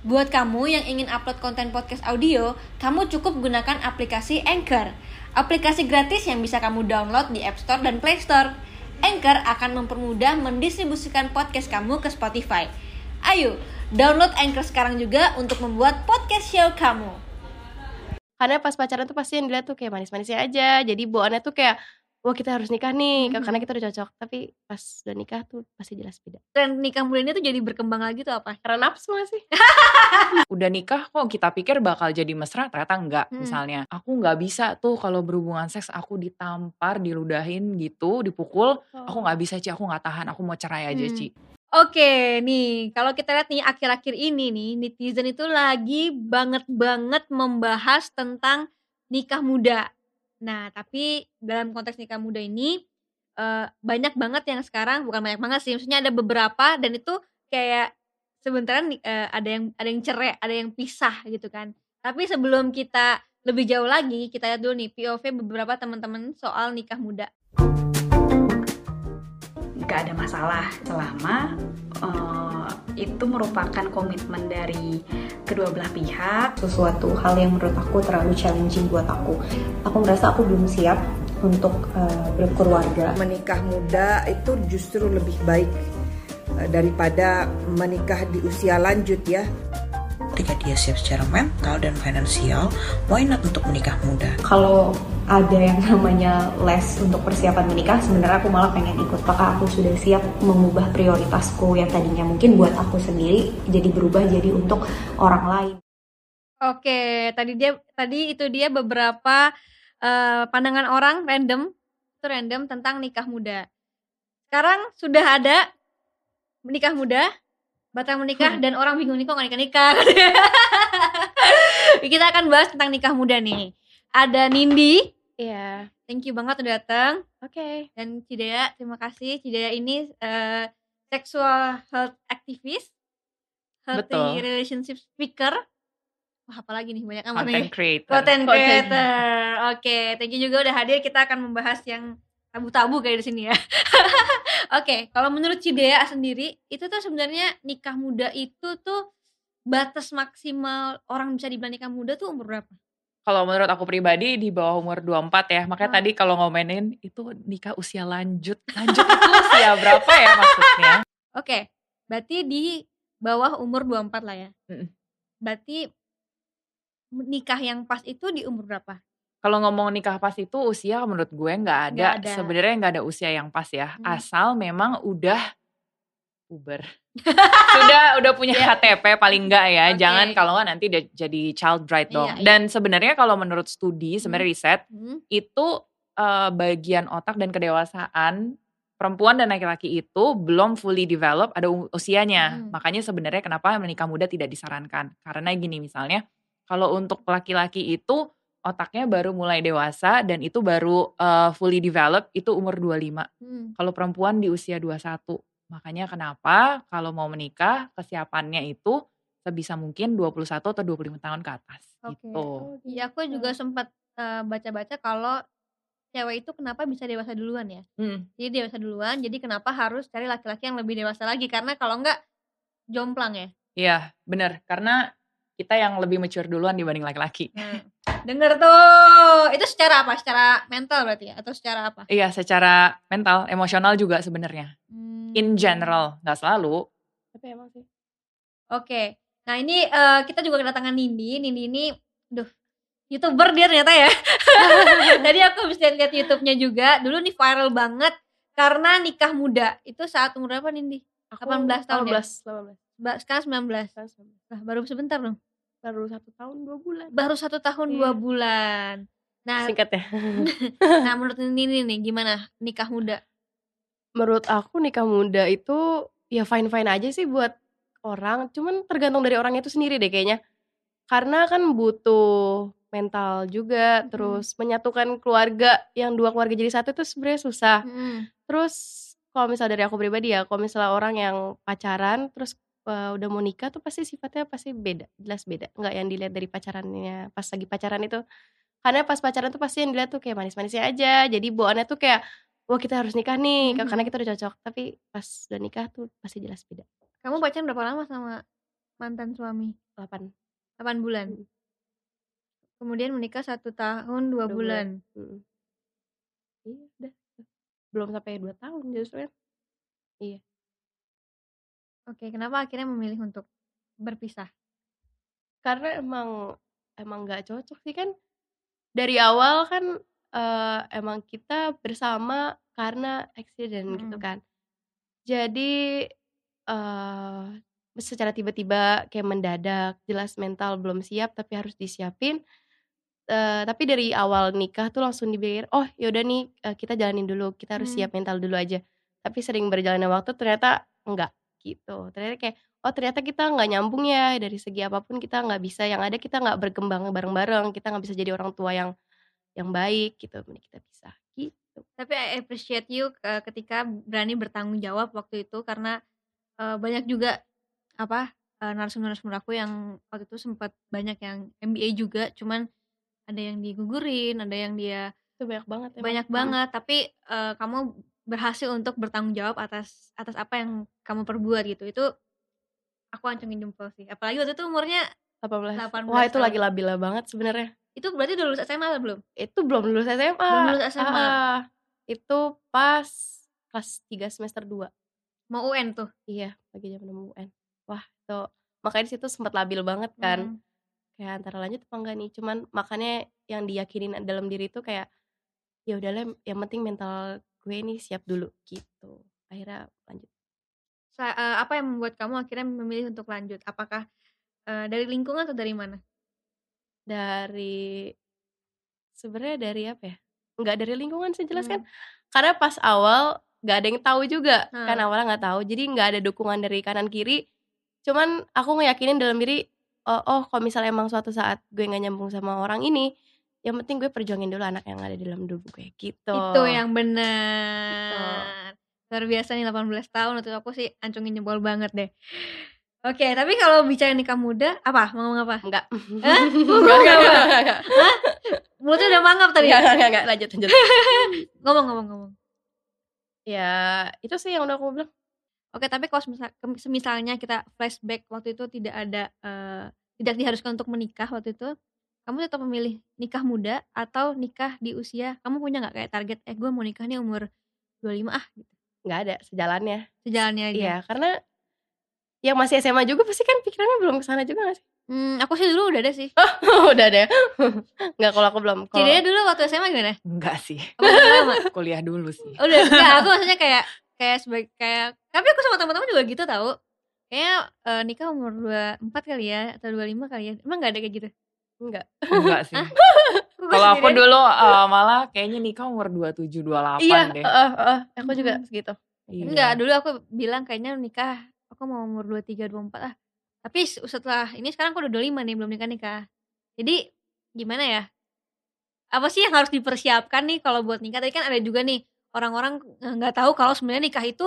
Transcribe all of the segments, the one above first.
Buat kamu yang ingin upload konten podcast audio, kamu cukup gunakan aplikasi Anchor. Aplikasi gratis yang bisa kamu download di App Store dan Play Store. Anchor akan mempermudah mendistribusikan podcast kamu ke Spotify. Ayo, download Anchor sekarang juga untuk membuat podcast show kamu. karena pas pacaran tuh pasti yang dilihat tuh kayak manis-manisnya aja jadi bawaannya tuh kayak wah kita harus nikah nih Mhm. karena kita udah cocok tapi pas udah nikah tuh pasti jelas beda Tren nikah muda ini tuh jadi berkembang lagi tuh apa? karena nafsu gak sih udah nikah kok kita pikir bakal jadi mesra ternyata enggak Hmm. misalnya aku nggak bisa tuh kalau berhubungan seks aku ditampar diludahin gitu dipukul aku nggak bisa Ci aku nggak tahan aku mau cerai aja Hmm. Ci Oke, nih kalau kita lihat nih akhir-akhir ini nih netizen itu lagi banget banget membahas tentang nikah muda. Nah, tapi dalam konteks nikah muda ini eh, banyak banget yang sekarang bukan banyak banget sih, maksudnya ada beberapa dan itu kayak sebenarnya nih, eh, ada yang ada yang cerai, ada yang pisah gitu kan. Tapi sebelum kita lebih jauh lagi, kita lihat dulu nih POV beberapa teman-teman soal nikah muda. nggak ada masalah selama eh, itu merupakan komitmen dari kedua belah pihak sesuatu hal yang menurut aku terlalu challenging buat aku aku merasa aku belum siap untuk eh, berkeluarga menikah muda itu justru lebih baik eh, daripada menikah di usia lanjut ya. ketika dia siap secara mental dan finansial, why not untuk menikah muda? kalau ada yang namanya les untuk persiapan menikah sebenarnya aku malah pengen ikut apakah aku sudah siap mengubah prioritasku yang tadinya mungkin buat aku sendiri jadi berubah jadi untuk orang lain Oke, tadi dia tadi itu dia beberapa eh, pandangan orang random, itu random tentang nikah muda. Sekarang sudah ada menikah muda, batang menikah dan orang bingung nih kok gak nikah-nikah. Kita akan bahas tentang nikah muda nih. Ada Nindi, iya thank you banget udah datang oke dan Cidea, terima kasih. Cidea ini eh, sexual health activist, healthy Betul. relationship speaker. Wah, apalagi nih banyak amat nih. content creator Content creator. Oke, thank you juga udah hadir. Kita akan membahas yang tabu-tabu kayak di sini ya. Oke, kalau menurut Cidea sendiri, itu tuh sebenarnya nikah muda itu tuh batas maksimal orang bisa dibilang nikah muda tuh umur berapa? Kalau menurut aku pribadi di bawah umur 24 ya makanya Hmm. tadi kalau ngomenin itu nikah usia lanjut lanjut itu usia berapa ya maksudnya Oke, berarti di bawah umur 24 lah ya. Mm-mm. Berarti nikah yang pas itu di umur berapa? kalau ngomong nikah pas itu usia menurut gue nggak ada, ada. sebenarnya nggak ada usia yang pas ya Hmm. asal memang udah puber sudah udah punya KTP paling enggak ya Oke. jangan kalau nggak nanti jadi child bride dong Iya, iya. dan sebenarnya kalau menurut studi sebenarnya riset Hmm? itu eh, bagian otak dan kedewasaan perempuan dan laki-laki itu belum fully develop ada usianya Hmm. makanya sebenarnya kenapa menikah muda tidak disarankan karena gini misalnya kalau untuk laki-laki itu otaknya baru mulai dewasa dan itu baru eh, fully develop itu umur 25 Hmm. kalau perempuan di usia 21 makanya kenapa kalau mau menikah kesiapannya itu sebisa mungkin 21 atau 25 tahun ke atas Oke. gitu Iya, aku juga sempat eh, baca-baca kalau cewek itu kenapa bisa dewasa duluan ya? Hmm. Jadi dewasa duluan, jadi kenapa harus cari laki-laki yang lebih dewasa lagi? Karena kalau enggak jomplang ya. Iya, bener. Karena kita yang lebih mature duluan dibanding laki-laki. Nah, denger tuh. Itu secara apa? Secara mental berarti ya? Atau secara apa? Iya, secara mental, emosional juga sebenarnya. Hmm. In general, nggak selalu. tapi emang sih Oke. Nah, ini eh, kita juga kedatangan Nindi. Nindi ini duh YouTuber dia ternyata ya. Tadi aku habis lihat YouTube-nya juga. Dulu nih viral banget karena nikah muda. Itu saat umur berapa Nindi? aku 18 tahun ya? 18 18 Ba- Sekarang 19. Sekarang 19. Nah, baru sebentar dong. baru satu tahun dua bulan Baru satu tahun Iya. dua bulan. Nah, singkat ya nah menurut Nindi nih gimana nikah muda? Menurut aku nikah muda itu ya fine fine aja sih buat orang. Cuman tergantung dari orangnya itu sendiri deh kayaknya. Karena kan butuh mental juga Mhm. terus menyatukan keluarga yang dua keluarga jadi satu itu sebenarnya susah. Hmm. terus kalau misal dari aku pribadi ya kalau misalnya orang yang pacaran terus eh, udah mau nikah tuh pasti sifatnya pasti beda jelas beda. Nggak yang dilihat dari pacarannya pas lagi pacaran itu. Karena pas pacaran tuh pasti yang dilihat tuh kayak manis-manisnya aja. Jadi bawaannya tuh kayak wah kita harus nikah nih Mhm. karena kita udah cocok tapi pas udah nikah tuh pasti jelas beda Kamu pacaran berapa lama sama mantan suami? 8. 8 bulan? Mhm. Kemudian menikah 1 tahun 2 2 bulan. bulan? Mhm. Iya udah, belum sampai 2 tahun justru kan. Iya. Oke, kenapa akhirnya memilih untuk berpisah? Karena emang emang nggak cocok sih kan, dari awal kan, eee, emang kita bersama karena accident gitu Mhm. kan. Jadi, eee, secara tiba-tiba kayak mendadak, jelas mental belum siap tapi harus disiapin, eee, tapi dari awal nikah tuh langsung dipikir, "Oh ya udah nih, eee, kita jalanin dulu, kita harus Mmm. siap mental dulu aja." Tapi sering berjalannya waktu ternyata enggak, gitu. Ternyata kayak, "Oh ternyata kita nggak nyambung ya, dari segi apa pun kita nggak bisa, yang ada kita nggak berkembang bareng-bareng, kita nggak bisa jadi orang tua yang yang baik," gitu, mending kita pisah, gitu. Tapi I appreciate you, ketika berani bertanggung jawab waktu itu karena, banyak juga apa, eee, narasumber-narasumber aku yang waktu itu sempet banyak yang MBA juga, cuman ada yang digugurin, ada yang dia Itu banyak banget emang. banyak Mhm. banget, tapi, eee, kamu berhasil untuk bertanggung jawab atas atas apa yang kamu perbuat gitu. Itu aku acungin jempol sih, apalagi waktu itu umurnya 18. 18 Wah itu lagi tahun. labil banget sebenarnya. Itu berarti udah lulus SMA atau belum? Itu belum lulus SMA. Belum lulus SMA? Heeh. Itu pas kelas 3 semester 2. Mau UN tuh? Iya, lagi zaman mau UN. Wah itu, makanya di situ sempet labil banget kan. Mmm. Kayak antara lanjut apa enggak nih, cuman makanya yang diyakinin dalam diri itu kayak, ya udahlah yang penting mental gue nih siap dulu, gitu. Akhirnya lanjut. Sa eee, apa yang membuat kamu akhirnya memilih untuk lanjut? Apakah, eee, dari lingkungan atau dari mana? Dari sebenarnya dari apa ya, nggak dari lingkungan sih jelas kan, Mmm. karena pas awal nggak ada yang tahu juga, kan Heeh. awalnya nggak tahu, jadi nggak ada dukungan dari kanan kiri, cuman aku ngeyakinin dalam diri, oh oh kalau misalnya emang suatu saat gue nggak nyambung sama orang ini, yang penting gue perjuangin dulu anak yang ada di dalam tubuh gue, gitu. Itu yang Gitu. bener. Luar biasa nih 18 tahun, waktu itu aku sih acungin jempol banget deh. Oke, tapi kalau bicara nikah muda, apa? Mau ngomong apa? Enggak. Hah? Enggak enggak enggak enggak. Hah? Mulutnya udah mangap tadi? Enggak enggak enggak, lanjut lanjut. Ngomong ngomong ngomong. Ya, itu sih yang udah aku bilang. Oke, tapi kalau semisal semisalnya kita flashback waktu itu tidak ada, eee, tidak diharuskan untuk menikah waktu itu, kamu tetap memilih nikah muda atau nikah di usia kamu punya nggak kayak target, "Eh gue mau nikah nih umur 25 ah," gitu? Nggak ada, sejalannya. Sejalannya aja? Iya, karena yang masih SMA juga pasti kan pikirannya belum ke sana juga nggak sih? Mmm, aku sih dulu udah ada sih. Oh, udah ada ya? Nggak, kalau aku belum. Kalau Jadinya dulu waktu SMA gimana? Enggak sih. Udah lama? Kuliah dulu sih. Udah, enggak, aku maksudnya kayak kayak sebagai kayak tapi aku sama teman-teman juga gitu tahu. Kayaknya, eee, nikah umur 24 kali ya atau 25 kali ya? Emang nggak ada kayak gitu? Enggak. Enggak sih. Kalau aku dulu, eee, malah kayaknya nikah umur 27, 28 Iya, deh. heeh heeh, aku juga Mhm. segitu. Enggak, Iya. dulu aku bilang kayaknya nikah aku mau umur 23, 24 ah. Tapi setelah ini sekarang aku udah 25 nih belum nikah-nikah. Jadi gimana ya, apa sih yang harus dipersiapkan nih kalau buat nikah? Tadi kan ada juga nih orang-orang nggak tahu kalau sebenarnya nikah itu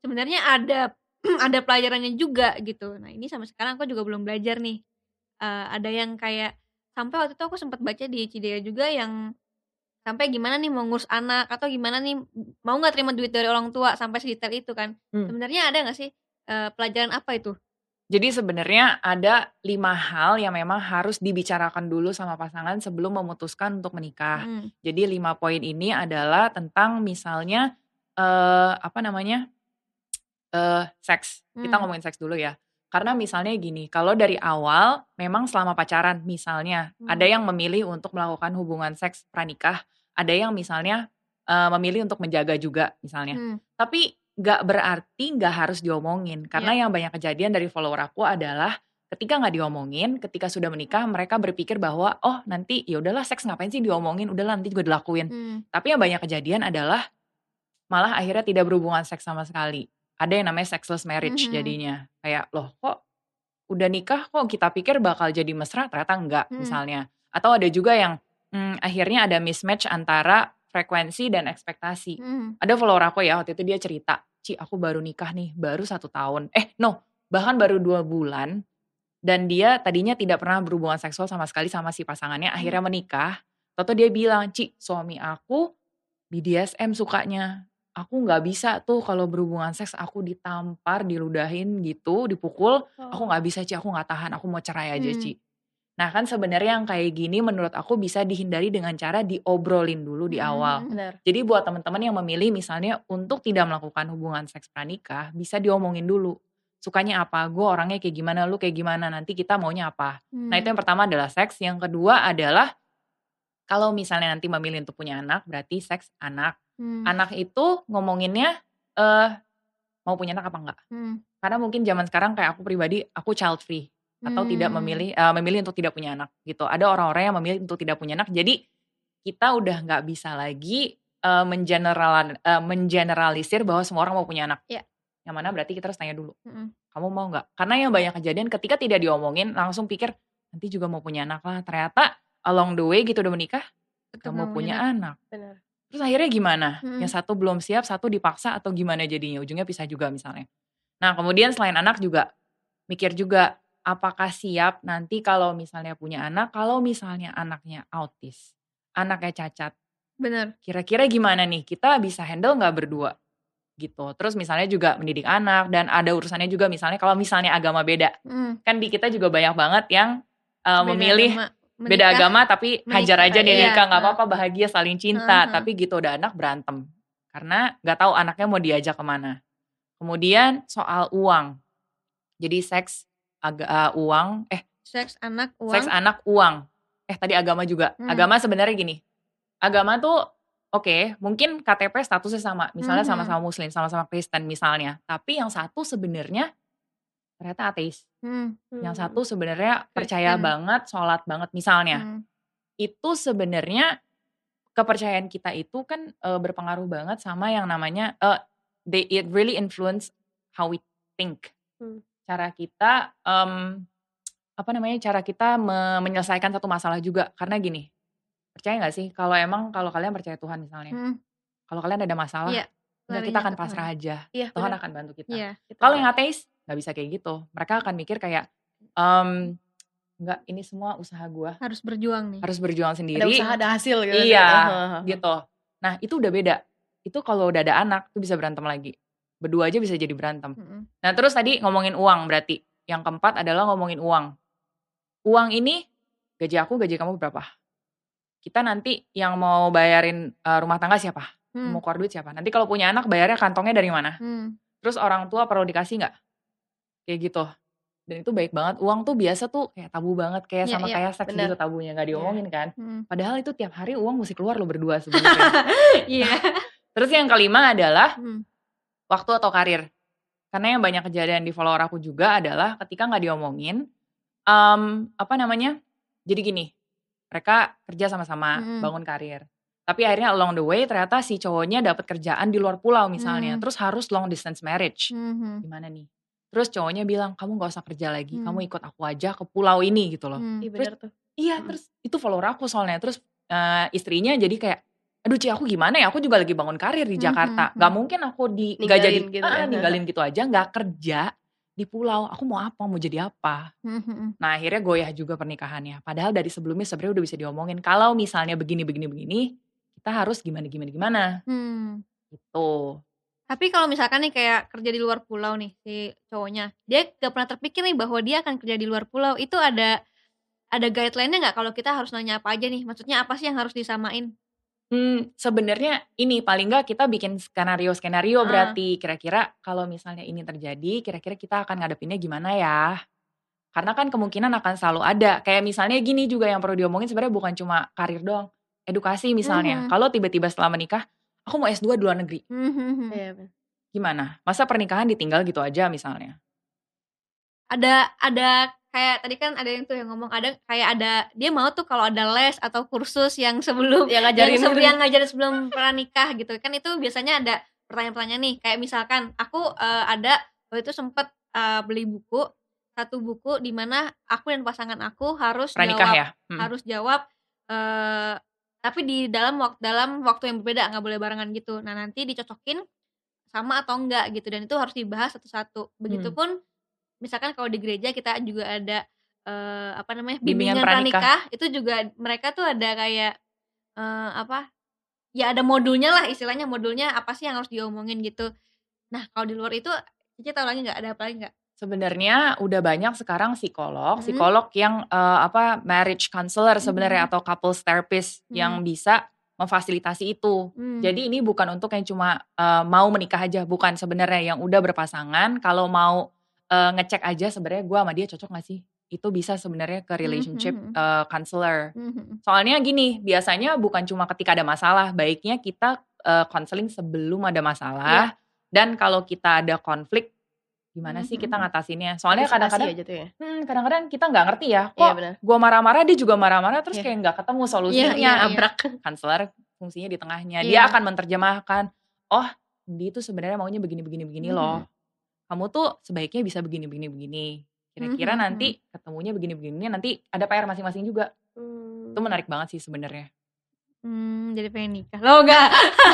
sebenarnya ada ada pelajarannya juga gitu. Nah ini sampai sekarang aku juga belum belajar nih. Eee, ada yang kayak sampai waktu itu aku sempat baca di Cidea juga yang sampai gimana nih mau ngurus anak atau gimana nih mau nggak terima duit dari orang tua sampai sedetail itu kan. Mmm. Sebenarnya ada nggak sih, eee, pelajaran apa itu? Jadi sebenarnya ada 5 hal yang memang harus dibicarakan dulu sama pasangan sebelum memutuskan untuk menikah. Mhm. Jadi 5 poin ini adalah tentang misalnya, eee, apa namanya, eee, seks. Kita Mmm. ngomongin seks dulu ya. Karena misalnya gini, kalau dari awal memang selama pacaran misalnya ada Mmm. yang memilih untuk melakukan hubungan seks pranikah, ada yang misalnya, eee, memilih untuk menjaga juga misalnya. Mmm. Tapi nggak berarti nggak harus diomongin, karena Iya. yang banyak kejadian dari follower aku adalah ketika nggak diomongin, ketika sudah menikah mereka berpikir bahwa, "Oh nanti ya udahlah seks ngapain sih diomongin, udahlah nanti juga dilakuin." Mmm. Tapi yang banyak kejadian adalah malah akhirnya tidak berhubungan seks sama sekali. Ada yang namanya sexless marriage Mhm. jadinya. Kayak, "Loh kok udah nikah kok kita pikir bakal jadi mesra ternyata enggak," Mhm. misalnya. Atau ada juga yang, mmm, akhirnya ada mismatch antara frekuensi dan ekspektasi. Mhm. Ada follower aku ya waktu itu dia cerita, "Ci aku baru nikah nih, baru 1 tahun." Eh no, bahkan baru 2 bulan dan dia tadinya tidak pernah berhubungan seksual sama sekali sama si pasangannya, Mmm. akhirnya menikah. Tau-tau dia bilang, "Ci suami aku BDSM sukanya." aku nggak bisa tuh kalau berhubungan seks aku ditampar, diludahin gitu, dipukul, aku Oh. nggak bisa Ci, aku nggak tahan, aku mau cerai aja Mmm. Ci. Nah kan sebenarnya yang kayak gini menurut aku bisa dihindari dengan cara diobrolin dulu di Mhm awal. mhm. Benar. Jadi buat teman-teman yang memilih misalnya untuk tidak melakukan hubungan seks pranikah, bisa diomongin dulu. Sukanya apa? Gue orangnya kayak gimana, lu kayak gimana, nanti kita maunya apa. Nah itu Mmm. yang pertama adalah seks, yang kedua adalah kalau misalnya nanti memilih untuk punya anak, berarti seks anak. Mmm. Anak itu ngomonginnya, eee, mau punya anak apa enggak. Mmm. Karena mungkin zaman sekarang kayak aku pribadi, aku child free atau tidak Mmm. memilih eee, memilih untuk tidak punya anak gitu. Ada orang-orang yang memilih untuk tidak punya anak, jadi kita udah nggak bisa lagi, eee, mengeneral eee, mengeneralisir bahwa semua orang mau punya anak. Iya. Yang mana berarti kita harus tanya dulu, Mhm. "Kamu mau nggak?" Karena yang banyak kejadian ketika tidak diomongin langsung pikir, "Nanti juga mau punya anak lah." Ternyata along the way gitu udah menikah, mau mau punya punya anak. Benar. Terus akhirnya gimana? Mhm. Yang satu belum siap, satu dipaksa atau gimana jadinya? Ujungnya pisah juga misalnya. Nah kemudian selain anak juga, mikir juga, apakah siap nanti kalau misalnya punya anak, kalau misalnya anaknya autis, anaknya cacat, Bener. kira-kira gimana nih? Kita bisa handle nggak berdua? Gitu. Terus misalnya juga mendidik anak dan ada urusannya juga misalnya kalau misalnya agama beda. Mmm. Kan di kita juga banyak banget yang, eee, Beda memilih agama, beda agama tapi hajar menikah aja deh iya, nikah, nggak apa-apa bahagia saling cinta. Heeh. Tapi gitu udah anak berantem. Karena nggak tahu anaknya mau diajak ke mana. Kemudian soal uang. Jadi seks, aga eee, uang eh Seks, anak, seks, uang. anak, uang. Eh tadi agama juga. Mmm. Agama sebenarnya gini, agama tuh oke, mungkin KTP statusnya sama, misalnya Mhm. sama-sama muslim, sama-sama Kristen misalnya. Tapi yang satu sebenarnya ternyata ateis. Mmm. Yang Mmm. satu sebenarnya percaya Kristen. banget, sholat banget misalnya. Mmm. Itu sebenarnya kepercayaan kita itu kan, eee, berpengaruh banget sama yang namanya eee, they it really influence how we think. Mmm. Cara kita, mmm, apa namanya, cara kita me menyelesaikan satu masalah juga. Karena gini, percaya nggak sih kalau emang kalau kalian percaya Tuhan misalnya, Mhm. kalau kalian ada masalah, Iya, udah kita akan pasrah aja, Iya, Tuhan akan bantu kita. Gitu Kalau yang ateis, nggak bisa kayak gitu. Mereka akan mikir kayak, mmm, "Enggak, ini semua usaha gua." Harus berjuang nih. Harus berjuang Ada sendiri. usaha, ada hasil gitu. Iya, heeh. gitu. Nah itu udah beda. Itu kalau udah ada anak, itu bisa berantem lagi. Berdua aja bisa jadi berantem. Mhm. Nah terus tadi ngomongin uang berarti. Yang keempat adalah ngomongin uang. Uang ini, gaji aku, gaji kamu berapa? Kita nanti yang mau bayarin, eee, rumah tangga siapa? Mmm. Mau keluar duit siapa? Nanti kalau punya anak bayarnya kantongnya dari mana? Mmm. Terus orang tua perlu dikasih nggak? Kayak gitu. Dan itu baik banget. Uang tuh biasa tuh kayak tabu banget, kayak Iya sama iya. kayak seks Bener. gitu tabunya, nggak Iya. diomongin kan. Mhm. Padahal itu tiap hari uang mesti keluar loh berdua sebenarnya. Iya. Terus yang kelima adalah Mhm. Waktu atau karir. Karena yang banyak kejadian di follower aku juga adalah ketika nggak diomongin, mmm, apa namanya, jadi gini, mereka kerja sama-sama, Mhm. bangun karir. Tapi akhirnya along the way ternyata si cowoknya dapat kerjaan di luar pulau misalnya, Mmm. terus harus long distance marriage. Mhm. Gimana nih? Terus cowoknya bilang, "Kamu nggak usah kerja lagi, Mmm. kamu ikut aku aja ke pulau ini," gitu loh. Iya Terus iya, Mhm. terus itu follower aku soalnya. Terus, eee, istrinya jadi kayak, "Aduh Ci aku gimana ya? Aku juga lagi bangun karir di Mhm Jakarta. mhm. Nggak mungkin aku di nggak jadi gitu heeh, ya. ninggalin gitu aja, nggak kerja di pulau. Aku mau apa? Mau jadi apa?" Mhm mhm. Nah akhirnya goyah juga pernikahannya. Padahal dari sebelumnya sebenarnya udah bisa diomongin, kalau misalnya begini begini begini, kita harus gimana gimana gimana. Mmm. Gitu. Tapi kalau misalkan nih kayak kerja di luar pulau nih si cowoknya, dia nggak pernah terpikir nih bahwa dia akan kerja di luar pulau, itu ada ada guideline-nya nggak kalau kita harus nanya apa aja nih? Maksudnya apa sih yang harus disamain? Mmm, sebenarnya ini paling nggak kita bikin skenario-skenario Heeh. berarti. Kira-kira kalau misalnya ini terjadi, kira-kira kita akan ngadepinnya gimana ya? Karena kan kemungkinan akan selalu ada. Kayak misalnya gini juga yang perlu diomongin sebenarnya bukan cuma karir doang, edukasi misalnya. Mhm. Kalau tiba-tiba setelah menikah, aku mau S2 di luar negeri. Mhm mhm. Iya bener. Gimana? Masa pernikahan ditinggal gitu aja misalnya? Ada ada kayak tadi kan ada yang tuh yang ngomong ada kayak ada dia mau tuh kalau ada les atau kursus yang sebelum Yang yang ngajarin sebe gitu. yang ngajarin sebelum pranikah gitu. Kan itu biasanya ada pertanyaan-pertanyaan nih, kayak misalkan aku, eee, ada waktu itu sempet, eee, beli buku, satu buku di mana aku dan pasangan aku harus Pranikah jawab ya? Mhm. harus jawab, eee, tapi di dalam wak dalam waktu yang berbeda, nggak boleh barengan gitu. Nah nanti dicocokin sama atau enggak gitu dan itu harus dibahas satu-satu. Mmm. Begitupun misalkan kalau di gereja kita juga ada, eee, apa namanya, Bimbingan bimbingan pranikah. pranikah, itu juga mereka tuh ada kayak, eee, apa, ya ada modulnya lah istilahnya modulnya apa sih yang harus diomongin gitu. Nah kalau di luar itu Cici tahu lagi nggak ada apa lagi nggak? Sebenarnya udah banyak sekarang psikolog, Mhm. psikolog yang eh, apa marriage counselor sebenarnya Mhm. atau couples therapist yang bisa memfasilitasi itu. Hmm. Jadi ini bukan untuk yang cuma eh, mau menikah aja, bukan sebenarnya yang udah berpasangan kalau mau eh, ngecek aja sebenarnya gua sama dia cocok gak sih? Itu bisa sebenarnya ke relationship Mhm. eh, counselor. Mhm. Soalnya gini, biasanya bukan cuma ketika ada masalah, baiknya kita eh, counseling sebelum ada masalah. Dan kalau kita ada konflik, gimana sih kita ngatasinnya? Soalnya kadang-kadang, ya. hmm, kadang-kadang kita nggak ngerti ya. Iya Kok benar. gua marah-marah, dia juga marah-marah, terus Iya. kayak nggak ketemu Iya, solusinya. iya, iya. abrak. Counselor fungsinya di tengahnya. Iya. Dia akan menerjemahkan, oh dia tuh sebenarnya maunya begini-begini-begini loh. Kamu tuh sebaiknya bisa begini-begini-begini. Kira-kira Mhm, nanti ketemunya begini-begini, nanti ada PR masing-masing juga. Hmm. Itu menarik banget sih sebenarnya. Hmm, jadi pengen nikah. Lo enggak.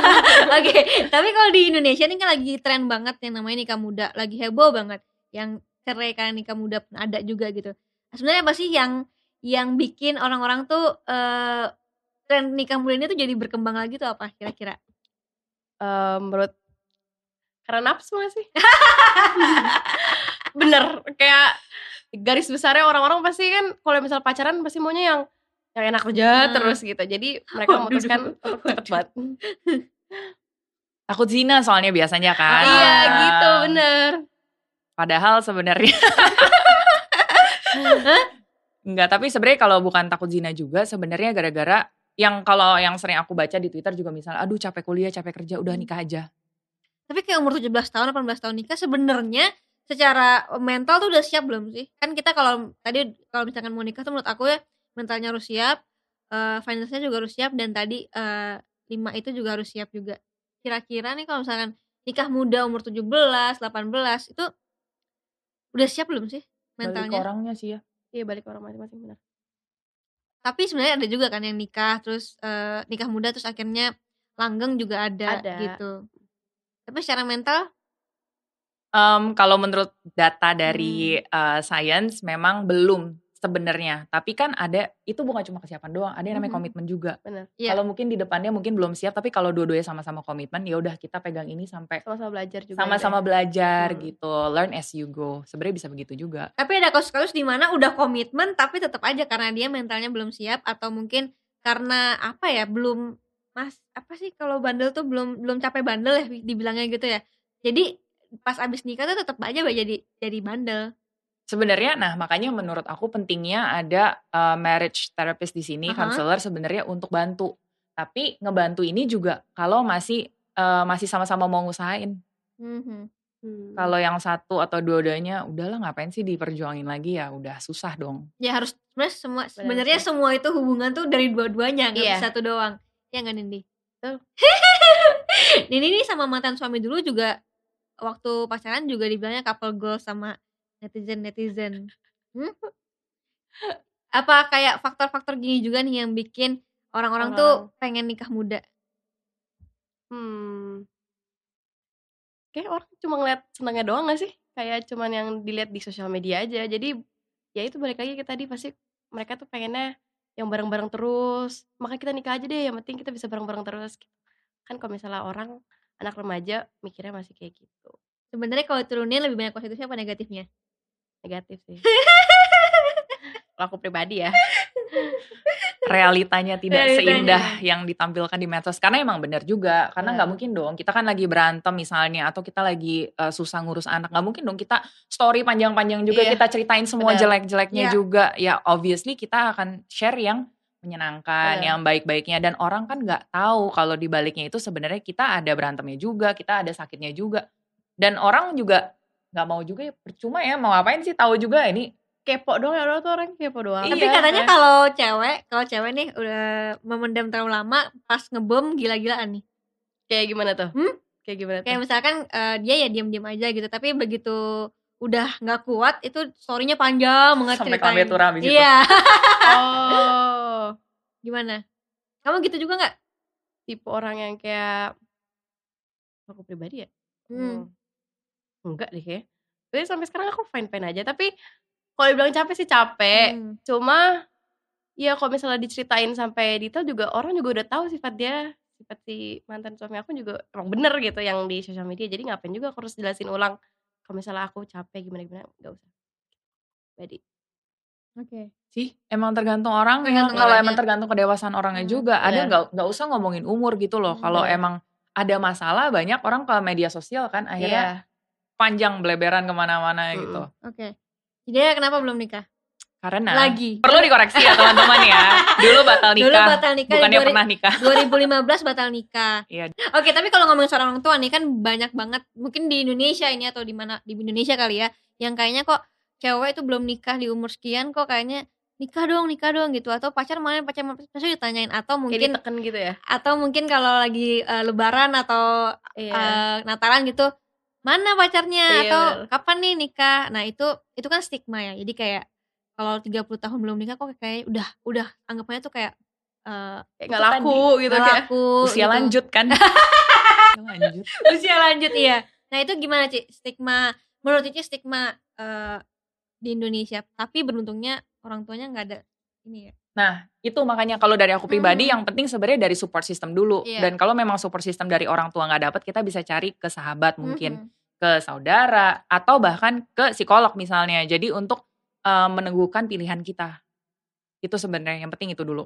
Oke, tapi kalau di Indonesia ini kan lagi tren banget yang namanya nikah muda, lagi heboh banget. Yang cerai karena nikah muda pun ada juga gitu. Nah, sebenarnya apa sih yang yang bikin orang-orang tuh eh tren nikah muda ini tuh jadi berkembang lagi tuh apa kira-kira? Eh, menurut karena nafsu gak sih? Bener, kayak garis besarnya orang-orang pasti kan kalau misal pacaran pasti maunya yang yang enak aja Hmm. terus gitu. Jadi mereka Waduh. memutuskan untuk cepet banget. Takut zina soalnya biasanya kan. Iya gitu, bener. Padahal sebenarnya Enggak, tapi sebenarnya kalau bukan takut zina juga sebenarnya gara-gara yang kalau yang sering aku baca di Twitter juga misalnya aduh capek kuliah, capek kerja, udah nikah aja. Tapi kayak umur 17 tahun, 18 tahun nikah sebenarnya secara mental tuh udah siap belum sih? Kan kita kalau tadi kalau misalkan mau nikah tuh menurut aku ya mentalnya harus siap, eh finance-nya juga harus siap dan tadi eh lima itu juga harus siap juga. Kira-kira nih kalau misalkan nikah muda umur 17, 18 itu udah siap belum sih Balik mentalnya? orangnya sih ya. Iya balik orang masing-masing bener. Tapi sebenarnya ada juga kan yang nikah terus eh nikah muda terus akhirnya langgeng juga ada, Ada. gitu. Tapi secara mental Em, kalau menurut data dari Hmm. eh, science memang belum sebenarnya. Tapi kan ada itu bukan cuma kesiapan doang, ada yang namanya Mhm. komitmen juga. Bener. Iya. Kalau mungkin di depannya mungkin belum siap, tapi kalau dua-duanya sama-sama komitmen, ya udah kita pegang ini sampai Sama-sama belajar juga. sama-sama deh. belajar Hmm. gitu. Learn as you go. Sebenarnya bisa begitu juga. Tapi ada kasus-kasus di mana udah komitmen tapi tetap aja karena dia mentalnya belum siap atau mungkin karena apa ya belum mas apa sih kalau bandel tuh belum belum capek bandel ya dibilangnya gitu ya. Jadi pas abis nikah tuh tetap aja jadi jadi bandel. Sebenarnya, nah makanya menurut aku pentingnya ada uh, marriage therapist di sini, Aha. counselor sebenarnya untuk bantu. Tapi ngebantu ini juga kalau masih uh, masih sama-sama mau ngusahain. Mhm. Hmm. Kalau yang satu atau dua-duanya, udahlah ngapain sih diperjuangin lagi ya, udah susah dong. Ya harus sebenarnya semua Benar sebenarnya semua itu hubungan tuh dari dua-duanya nggak bisa satu doang. Ya nggak Nindi? Betul. Nindi nih sama mantan suami dulu juga waktu pacaran juga dibilangnya couple goals sama netizen netizen. Hmm? Apa kayak faktor-faktor gini juga nih yang bikin orang-orang tuh pengen nikah muda? Hmm. Kayak orang cuma ngeliat senangnya doang gak sih? Kayak cuman yang dilihat di sosial media aja. Jadi ya itu balik lagi ke tadi pasti mereka tuh pengennya yang bareng-bareng terus. Makanya kita nikah aja deh, yang penting kita bisa bareng-bareng terus. gitu. Kan kalau misalnya orang anak remaja mikirnya masih kayak gitu. Sebenarnya kalau turunin lebih banyak positifnya apa negatifnya? Negatif sih. Kalau aku pribadi ya. Realitanya tidak Realitanya. seindah yang ditampilkan di medsos. Karena emang bener juga, karena Bener. nggak mungkin dong. Kita kan lagi berantem misalnya, atau kita lagi uh, susah ngurus anak, nggak mungkin dong kita story panjang-panjang juga Iya. kita ceritain semua Benar. jelek-jeleknya Iya. juga. Ya obviously kita akan share yang menyenangkan, Benar. yang baik-baiknya dan orang kan nggak tahu kalau di baliknya itu sebenarnya kita ada berantemnya juga, kita ada sakitnya juga. Dan orang juga nggak mau juga ya percuma ya mau ngapain sih tahu juga ini Kepo doang ya orang tuh orang kepo doang. Tapi Iya, katanya kan? kalau cewek, kalau cewek nih udah memendam terlalu lama, pas ngebom gila-gilaan nih. Kayak gimana tuh? Hmm? Kayak gimana tuh? Kayak misalkan eh, dia ya diam-diam aja gitu, tapi begitu udah nggak kuat itu storynya panjang banget Sampai ceritain. kami turam di situ. Iya. Oh. Gimana? Kamu gitu juga nggak? tipe orang yang kayak aku pribadi ya Hmm. Hmm. enggak deh kayak jadi sampai sekarang aku fine fine aja tapi kalau dibilang capek sih capek Hmm. cuma ya kalau misalnya diceritain sampai detail juga orang juga udah tahu sifat dia sifat si mantan suami aku juga emang bener gitu yang di sosial media. Jadi ngapain juga aku harus jelasin ulang kalau misalnya aku capek gimana-gimana, nggak usah. Jadi Oke. Sih, emang tergantung orangnya. Tergantung Kalau emang tergantung kedewasaan orangnya Hmm, juga. Ada nggak nggak usah ngomongin umur gitu loh. Hmm, Kalau emang ada masalah banyak orang ke media sosial kan akhirnya panjang beleberan ke mana-mana Mm-mm. gitu. Oke. Jadi kenapa belum nikah? Karena Lagi. perlu dikoreksi ya teman-teman ya. Dulu batal nikah. Dulu batal nikah Bukannya di pernah nikah. 2015 batal nikah. Iya. Oke, tapi kalau ngomongin seorang orang tua nih kan banyak banget mungkin di Indonesia ini atau di mana di Indonesia kali ya yang kayaknya kok cewek itu belum nikah di umur sekian kok kayaknya nikah dong, nikah dong gitu atau pacar malah pacar pasti ditanyain atau mungkin ditekan gitu ya. atau mungkin kalau lagi eh, lebaran atau Iya. eh, Natalan gitu mana pacarnya Iya, atau bener. kapan nih nikah nah itu itu kan stigma ya jadi kayak kalau 30 tahun belum nikah kok kayak udah udah anggapannya tuh kayak eh nggak laku gitu nggak kayak. laku Usia gitu. lanjut kan. Usia lanjut. usia lanjut iya nah itu gimana Ci stigma menurut Cici stigma eh, di Indonesia tapi beruntungnya orang tuanya nggak ada ini ya Nah, itu makanya kalau dari aku pribadi Hmm. yang penting sebenarnya dari support system dulu. Iya. Dan kalau memang support system dari orang tua nggak dapet, kita bisa cari ke sahabat mungkin, Mhm. ke saudara atau bahkan ke psikolog misalnya. Jadi untuk eh, meneguhkan pilihan kita. Itu sebenarnya yang penting itu dulu.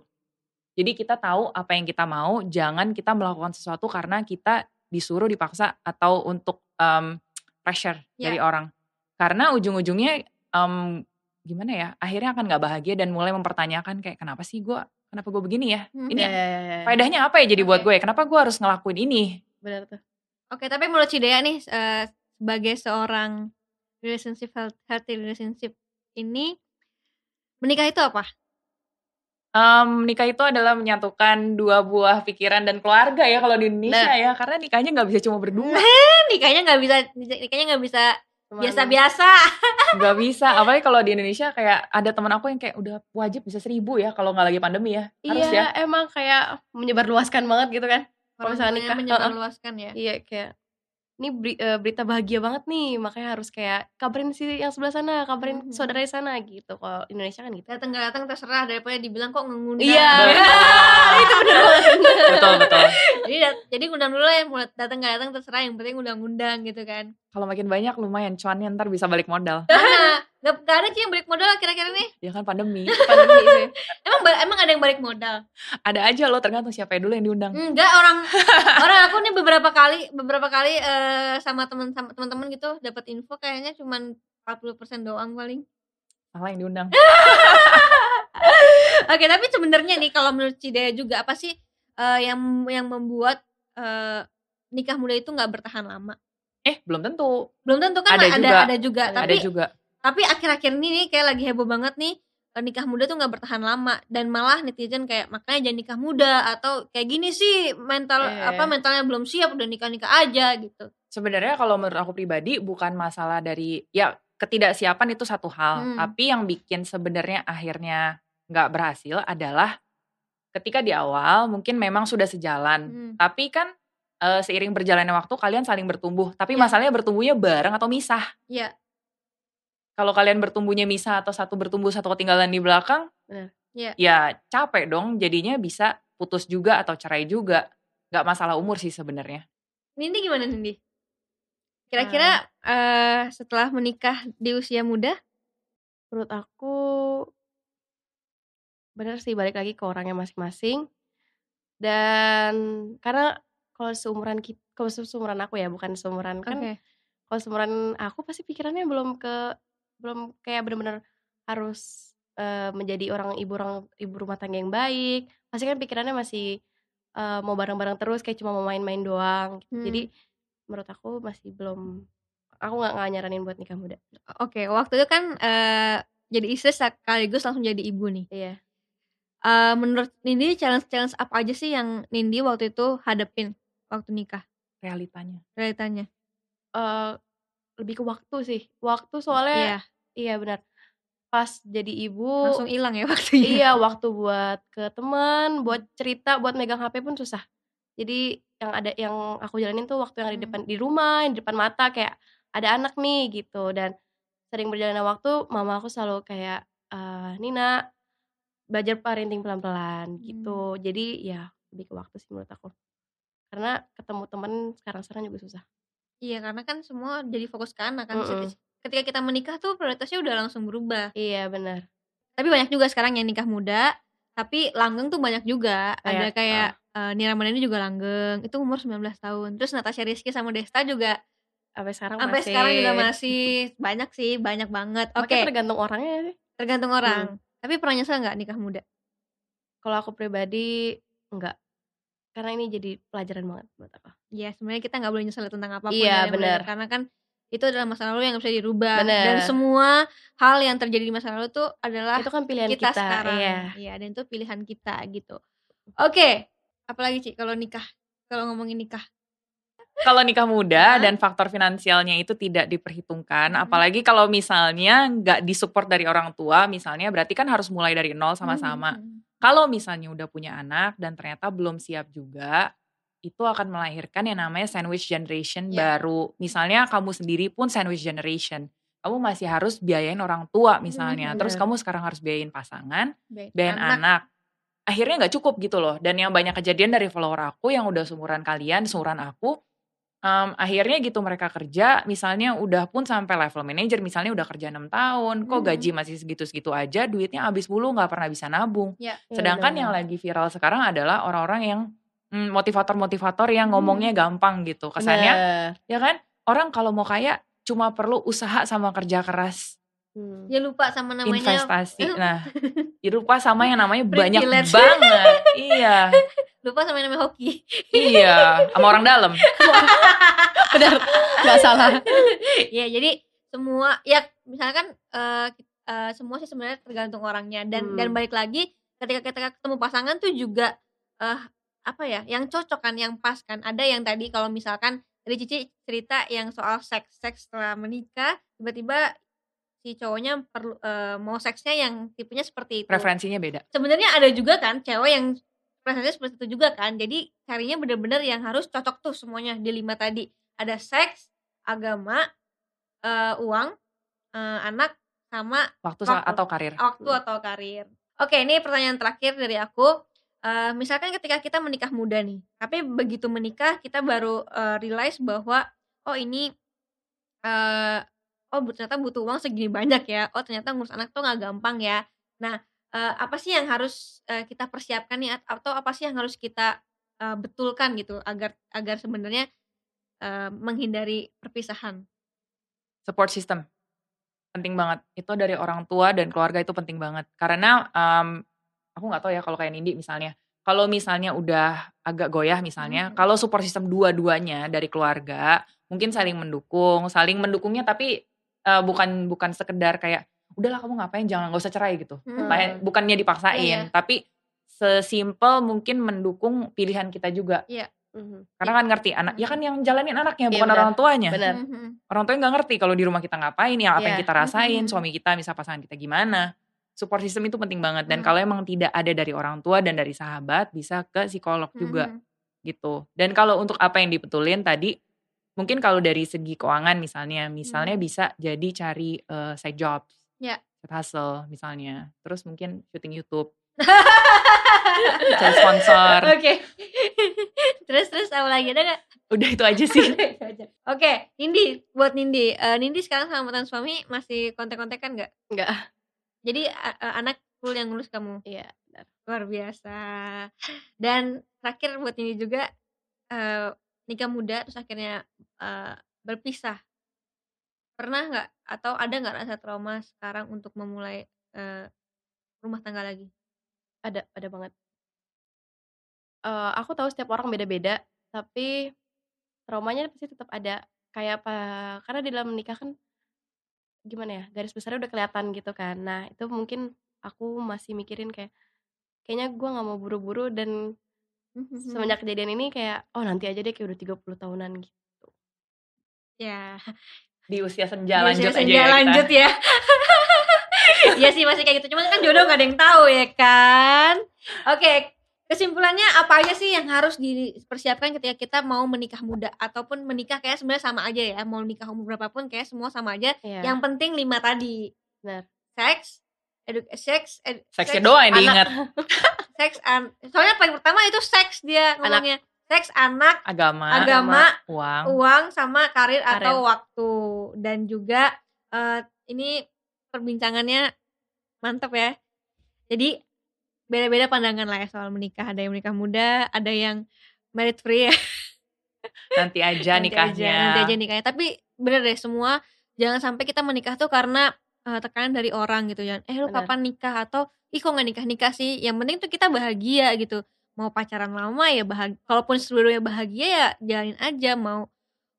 Jadi kita tahu apa yang kita mau, jangan kita melakukan sesuatu karena kita disuruh dipaksa atau untuk em, pressure Iya. dari orang. Karena ujung-ujungnya em, gimana ya? Akhirnya akan nggak bahagia dan mulai mempertanyakan kayak kenapa sih gue, kenapa gue begini ya? Hmm. Ini Iya, iya, iya, iya. faedahnya apa ya jadi buat Oke. gue? Kenapa gue harus ngelakuin ini? Benar tuh. Oke, tapi menurut Cidea nih sebagai seorang relationship health- healthy relationship ini menikah itu apa? Em, nikah itu adalah menyatukan dua buah pikiran dan keluarga ya kalau di Indonesia Nah. ya, karena nikahnya nggak bisa cuma berdua, nikahnya nggak bisa nikahnya nggak bisa biasa-biasa. nggak bisa. Apalagi kalau di Indonesia kayak ada teman aku yang kayak udah wajib bisa seribu ya kalau nggak lagi pandemi ya, harus Iya, ya. emang kayak menyebarluaskan banget gitu kan. Kalau misalnya nikah, menyebarluaskan ya. Iya kayak ini beri- eh, berita bahagia banget nih, makanya harus kayak kabarin si yang sebelah sana, kabarin Mhm. saudara di sana gitu. Kalau Indonesia kan gitu. Datang nggak datang terserah daripada dibilang kok ngundang. Iya, itu bener banget. Betul betul. jadi dat- jadi undang dulu ya, mau datang nggak datang terserah yang penting undang-undang gitu kan. Kalau makin banyak lumayan cuannya ntar bisa balik modal. Mana? Nggak ada sih yang balik modal kira-kira nih. Ya kan pandemi. Pandemi sih. Emang emang ada yang balik modal? Ada aja loh tergantung siapa dulu yang diundang. Enggak orang orang aku nih beberapa kali beberapa kali eh, sama teman sama teman-teman gitu dapat info kayaknya cuman 40% doang paling. Salah yang diundang. Oke, tapi sebenarnya nih kalau menurut Cidea juga apa sih eh, yang yang membuat eh, nikah muda itu nggak bertahan lama? Eh belum tentu. Belum tentu kan Ada ada juga. ada juga, Ada tapi juga. Tapi akhir-akhir ini nih kayak lagi heboh banget nih eh, nikah muda tuh nggak bertahan lama dan malah netizen kayak makanya jangan nikah muda atau kayak gini sih mental Iya. apa mentalnya belum siap udah nikah nikah aja gitu. Sebenarnya kalau menurut aku pribadi bukan masalah dari ya ketidaksiapan itu satu hal, Hmm. tapi yang bikin sebenarnya akhirnya nggak berhasil adalah ketika di awal mungkin memang sudah sejalan, Hmm. tapi kan eh, seiring berjalannya waktu kalian saling bertumbuh, tapi Iya. masalahnya bertumbuhnya bareng atau misah. Iya. Kalau kalian bertumbuhnya misah atau satu bertumbuh satu ketinggalan di belakang, Benar. Iya. ya capek dong. Jadinya bisa putus juga atau cerai juga. Nggak masalah umur sih sebenarnya. Nindi gimana Nindi? Kira-kira eh, setelah menikah di usia muda? Menurut aku bener sih balik lagi ke orangnya masing-masing. Dan karena kalau seumuran kita, kalau se- seumuran aku ya, bukan seumuran kan. Kalau seumuran aku pasti pikirannya belum ke belum kayak bener-bener harus eh, menjadi orang ibu orang ibu rumah tangga yang baik. Pasti kan pikirannya masih eh, mau bareng-bareng terus kayak cuma mau main-main doang. gitu. Hmm. Jadi menurut aku masih belum aku nggak nggak nyaranin buat nikah muda. Oke, waktu itu kan eh, jadi istri sekaligus langsung jadi ibu nih. Iya. Eh, menurut Nindi challenge-challenge apa aja sih yang Nindi waktu itu hadapin waktu nikah? Realitanya. Realitanya. eh lebih ke waktu sih. Waktu soalnya Iya, iya benar. Pas jadi ibu langsung hilang ya waktunya. iya waktu buat ke teman, buat cerita, buat megang HP pun susah. Jadi yang ada yang aku jalanin tuh waktu yang ada di Hmm. depan di rumah, yang di depan mata kayak ada anak nih gitu dan sering berjalannya waktu mama aku selalu kayak eh Nina belajar parenting pelan-pelan gitu. Jadi ya lebih ke waktu sih menurut aku. Karena ketemu temen sekarang-sekarang juga susah. Iya, karena kan semua jadi fokus ke anak kan. Mhm. Ketika kita menikah tuh prioritasnya udah langsung berubah. Iya, benar. Tapi banyak juga sekarang yang nikah muda, tapi langgeng tuh banyak juga. Ada Kayak, eh, Nira juga langgeng, itu umur 19 tahun. Terus Natasha Rizky sama Desta juga Sampai sekarang sampai masih sekarang juga masih banyak sih, banyak banget. Oke, Makanya tergantung orangnya sih. tergantung Hmm. orang. Tapi pernah nyesel nggak nikah muda? Kalau aku pribadi enggak. Karena ini jadi pelajaran banget buat aku. Ya sebenarnya kita nggak boleh nyesel tentang apa pun Iya, ya, yang benar. udah- karena kan itu adalah masa lalu yang nggak bisa dirubah Benar. dan semua hal yang terjadi di masa lalu tuh adalah Itu kan pilihan kita, kita, sekarang. iya. Iya, dan itu pilihan kita gitu. Oke, apalagi Ci kalau nikah? Kalau ngomongin nikah. Kalau nikah muda dan faktor finansialnya itu tidak diperhitungkan, Mhm. apalagi kalau misalnya nggak disupport dari orang tua, misalnya berarti kan harus mulai dari nol sama-sama. Mhm. Kalau misalnya udah punya anak dan ternyata belum siap juga, itu akan melahirkan yang namanya sandwich generation Ya. baru. Misalnya kamu sendiri pun sandwich generation. Kamu masih harus biayain orang tua misalnya. Mhm, Terus kamu sekarang harus biayain pasangan, Baik, biayain anak. Akhirnya nggak cukup gitu loh. Dan yang banyak kejadian dari follower aku yang udah seumuran kalian, seumuran aku, em, akhirnya gitu mereka kerja, misalnya udah pun sampai level manager, misalnya udah kerja 6 tahun, kok Mhm. gaji masih segitu-segitu aja, duitnya habis mulu nggak pernah bisa nabung. Ya. Iya, Sedangkan benar. yang lagi viral sekarang adalah orang-orang yang mm, motivator-motivator yang Hmm. ngomongnya gampang gitu. Kesannya Benar. ya kan orang kalau mau kaya cuma perlu usaha sama kerja keras, Hmm. Ya lupa sama namanya investasi. Nah, ya lupa sama yang namanya banyak banget. iya, lupa sama yang namanya hoki. iya, sama orang dalam. Benar. Nggak salah. ya jadi semua ya misalkan eh, eh, semua sih sebenarnya tergantung orangnya dan Hmm. dan balik lagi ketika kita ketemu pasangan tuh juga eh apa ya yang cocok kan yang pas kan ada yang tadi kalau misalkan tadi Cici cerita yang soal seks seks setelah menikah tiba-tiba si cowoknya perlu eh, mau seksnya yang tipenya seperti itu Preferensinya beda. sebenarnya ada juga kan cewek yang preferensinya seperti itu juga kan jadi carinya bener-bener yang harus cocok tuh semuanya di lima tadi ada seks agama eh, uang eh, anak sama Waktu Waktu. atau karir. waktu atau karir oke ini pertanyaan terakhir dari aku Eh, misalkan ketika kita menikah muda nih tapi begitu menikah kita baru eh, realize bahwa oh ini oh ternyata butuh uang segini banyak ya. Oh ternyata ngurus anak tuh nggak gampang ya. Nah eh, apa sih yang harus eh, kita persiapkan nih at- atau apa sih yang harus kita eh, betulkan gitu agar agar sebenarnya eh, menghindari perpisahan? Support system. Penting banget. Itu dari orang tua dan keluarga itu penting banget. Karena em, aku nggak tahu ya kalau kayak Nindi misalnya. Kalau misalnya udah agak goyah misalnya Mhm. kalau support system dua-duanya dari keluarga mungkin saling mendukung saling mendukungnya tapi eh, bukan bukan sekedar kayak udahlah kamu ngapain jangan nggak usah cerai gitu Hmm. Bukannya dipaksain iya. tapi sesimpel mungkin mendukung pilihan kita juga Mhm. karena kan ngerti anak ya kan yang jalanin anaknya Iya, bukan benar. orang tuanya Benar. Mhm. orang tuanya nggak ngerti kalau di rumah kita ngapain ya apa yang Iya. kita rasain Mhm. suami kita misal pasangan kita gimana support system itu penting banget dan Mhm. kalau emang tidak ada dari orang tua dan dari sahabat bisa ke psikolog juga Mhm. gitu dan kalau untuk apa yang dibetulin tadi mungkin kalau dari segi keuangan misalnya misalnya Mhm. bisa jadi cari eh, side jobs Ya. side hustle misalnya terus mungkin syuting YouTube cari sponsor Oke. terus terus apa lagi ada nggak? udah itu aja sih. Oke, Nindi, buat Nindi, Eh, Nindi sekarang sama mantan suami masih kontak-kontakan nggak? Enggak. Jadi a- anak full yang ngurus kamu, Iya, luar biasa. Dan terakhir buat Nindi juga eh, nikah muda terus akhirnya eh, berpisah. Pernah nggak atau ada nggak rasa trauma sekarang untuk memulai eh, rumah tangga lagi? Ada, ada banget. Eh, aku tahu setiap orang beda-beda, tapi traumanya pasti tetap ada. Kayak apa? Karena di dalam menikah kan gimana ya? Garis besarnya udah kelihatan gitu kan. Nah, itu mungkin aku masih mikirin kayak kayaknya gua nggak mau buru-buru dan semenjak kejadian ini kayak oh nanti aja deh kayak udah 30 tahunan gitu. ya di usia senja Di lanjut usia aja senja ya kita. lanjut ya. Iya sih masih kayak gitu. Cuman kan jodoh gak ada yang tahu ya kan. Oke, kesimpulannya apa aja sih yang harus dipersiapkan ketika kita mau menikah muda ataupun menikah kayak sebenarnya sama aja ya. Mau nikah umur berapapun kayak semua sama aja. Iya. Yang penting lima tadi. Benar. Seks, edu seks, ed seksnya seks, doang yang diingat seks an soalnya paling pertama itu seks dia ngomongnya seks, anak, agama, agama, uang. uang sama karir, Karir. atau waktu. Dan juga eh, ini perbincangannya mantap ya. Jadi beda-beda pandangan lah ya soal menikah. Ada yang menikah muda, ada yang married free ya. Nanti aja Nanti nikahnya. aja, nanti aja nikahnya. Tapi bener deh semua jangan sampai kita menikah tuh karena eh, tekanan dari orang gitu ya. Eh lu Bener. kapan nikah atau ih kok nggak nikah nikah sih? Yang penting tuh kita bahagia gitu. Mau pacaran lama ya bahagia. Kalaupun sebelumnya bahagia ya jalanin aja. Mau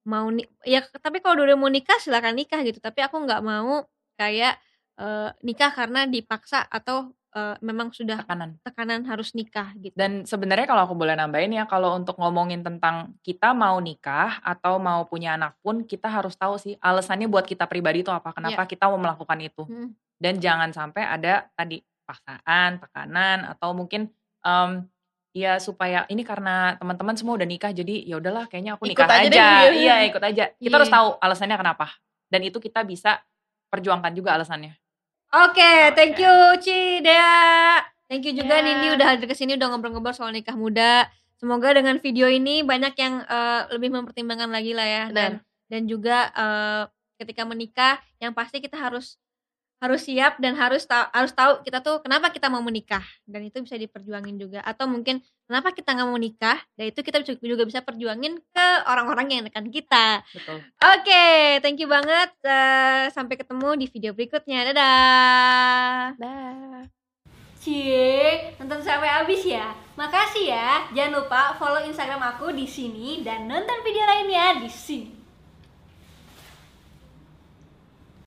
mau ya tapi kalau udah mau nikah silakan nikah gitu. Tapi aku nggak mau kayak eh, nikah karena dipaksa atau eh, memang sudah Tekanan. tekanan harus nikah gitu. Dan sebenarnya kalau aku boleh nambahin ya, kalau untuk ngomongin tentang kita mau nikah atau mau punya anak pun kita harus tahu sih alasannya buat kita pribadi itu apa, kenapa kita mau melakukan itu. Hmm. Dan jangan sampai ada tadi paksaan, tekanan atau mungkin em, ya supaya ini karena teman-teman semua udah nikah jadi ya udahlah kayaknya aku Ikut nikah aja aja. deh, iya. Iya, ikut aja. Kita Iya. harus tahu alasannya kenapa. Dan itu kita bisa perjuangkan juga alasannya. Oke, thank Oke. you Ci Dea. Thank you juga Ya. Nindi udah hadir ke sini udah ngobrol-ngobrol soal nikah muda. Semoga dengan video ini banyak yang eh, lebih mempertimbangkan lagi lah ya dan dan juga eh, ketika menikah yang pasti kita harus harus siap dan harus tahu harus tahu kita tuh kenapa kita mau menikah dan itu bisa diperjuangin juga atau mungkin kenapa kita nggak mau nikah dan itu kita juga bisa perjuangin ke orang-orang yang dekat kita. Betul. Oke, thank you banget. Eh, sampai ketemu di video berikutnya. Dadah. Dah. Cie, nonton sampai habis ya. Makasih ya. Jangan lupa follow Instagram aku di sini dan nonton video lainnya di sini.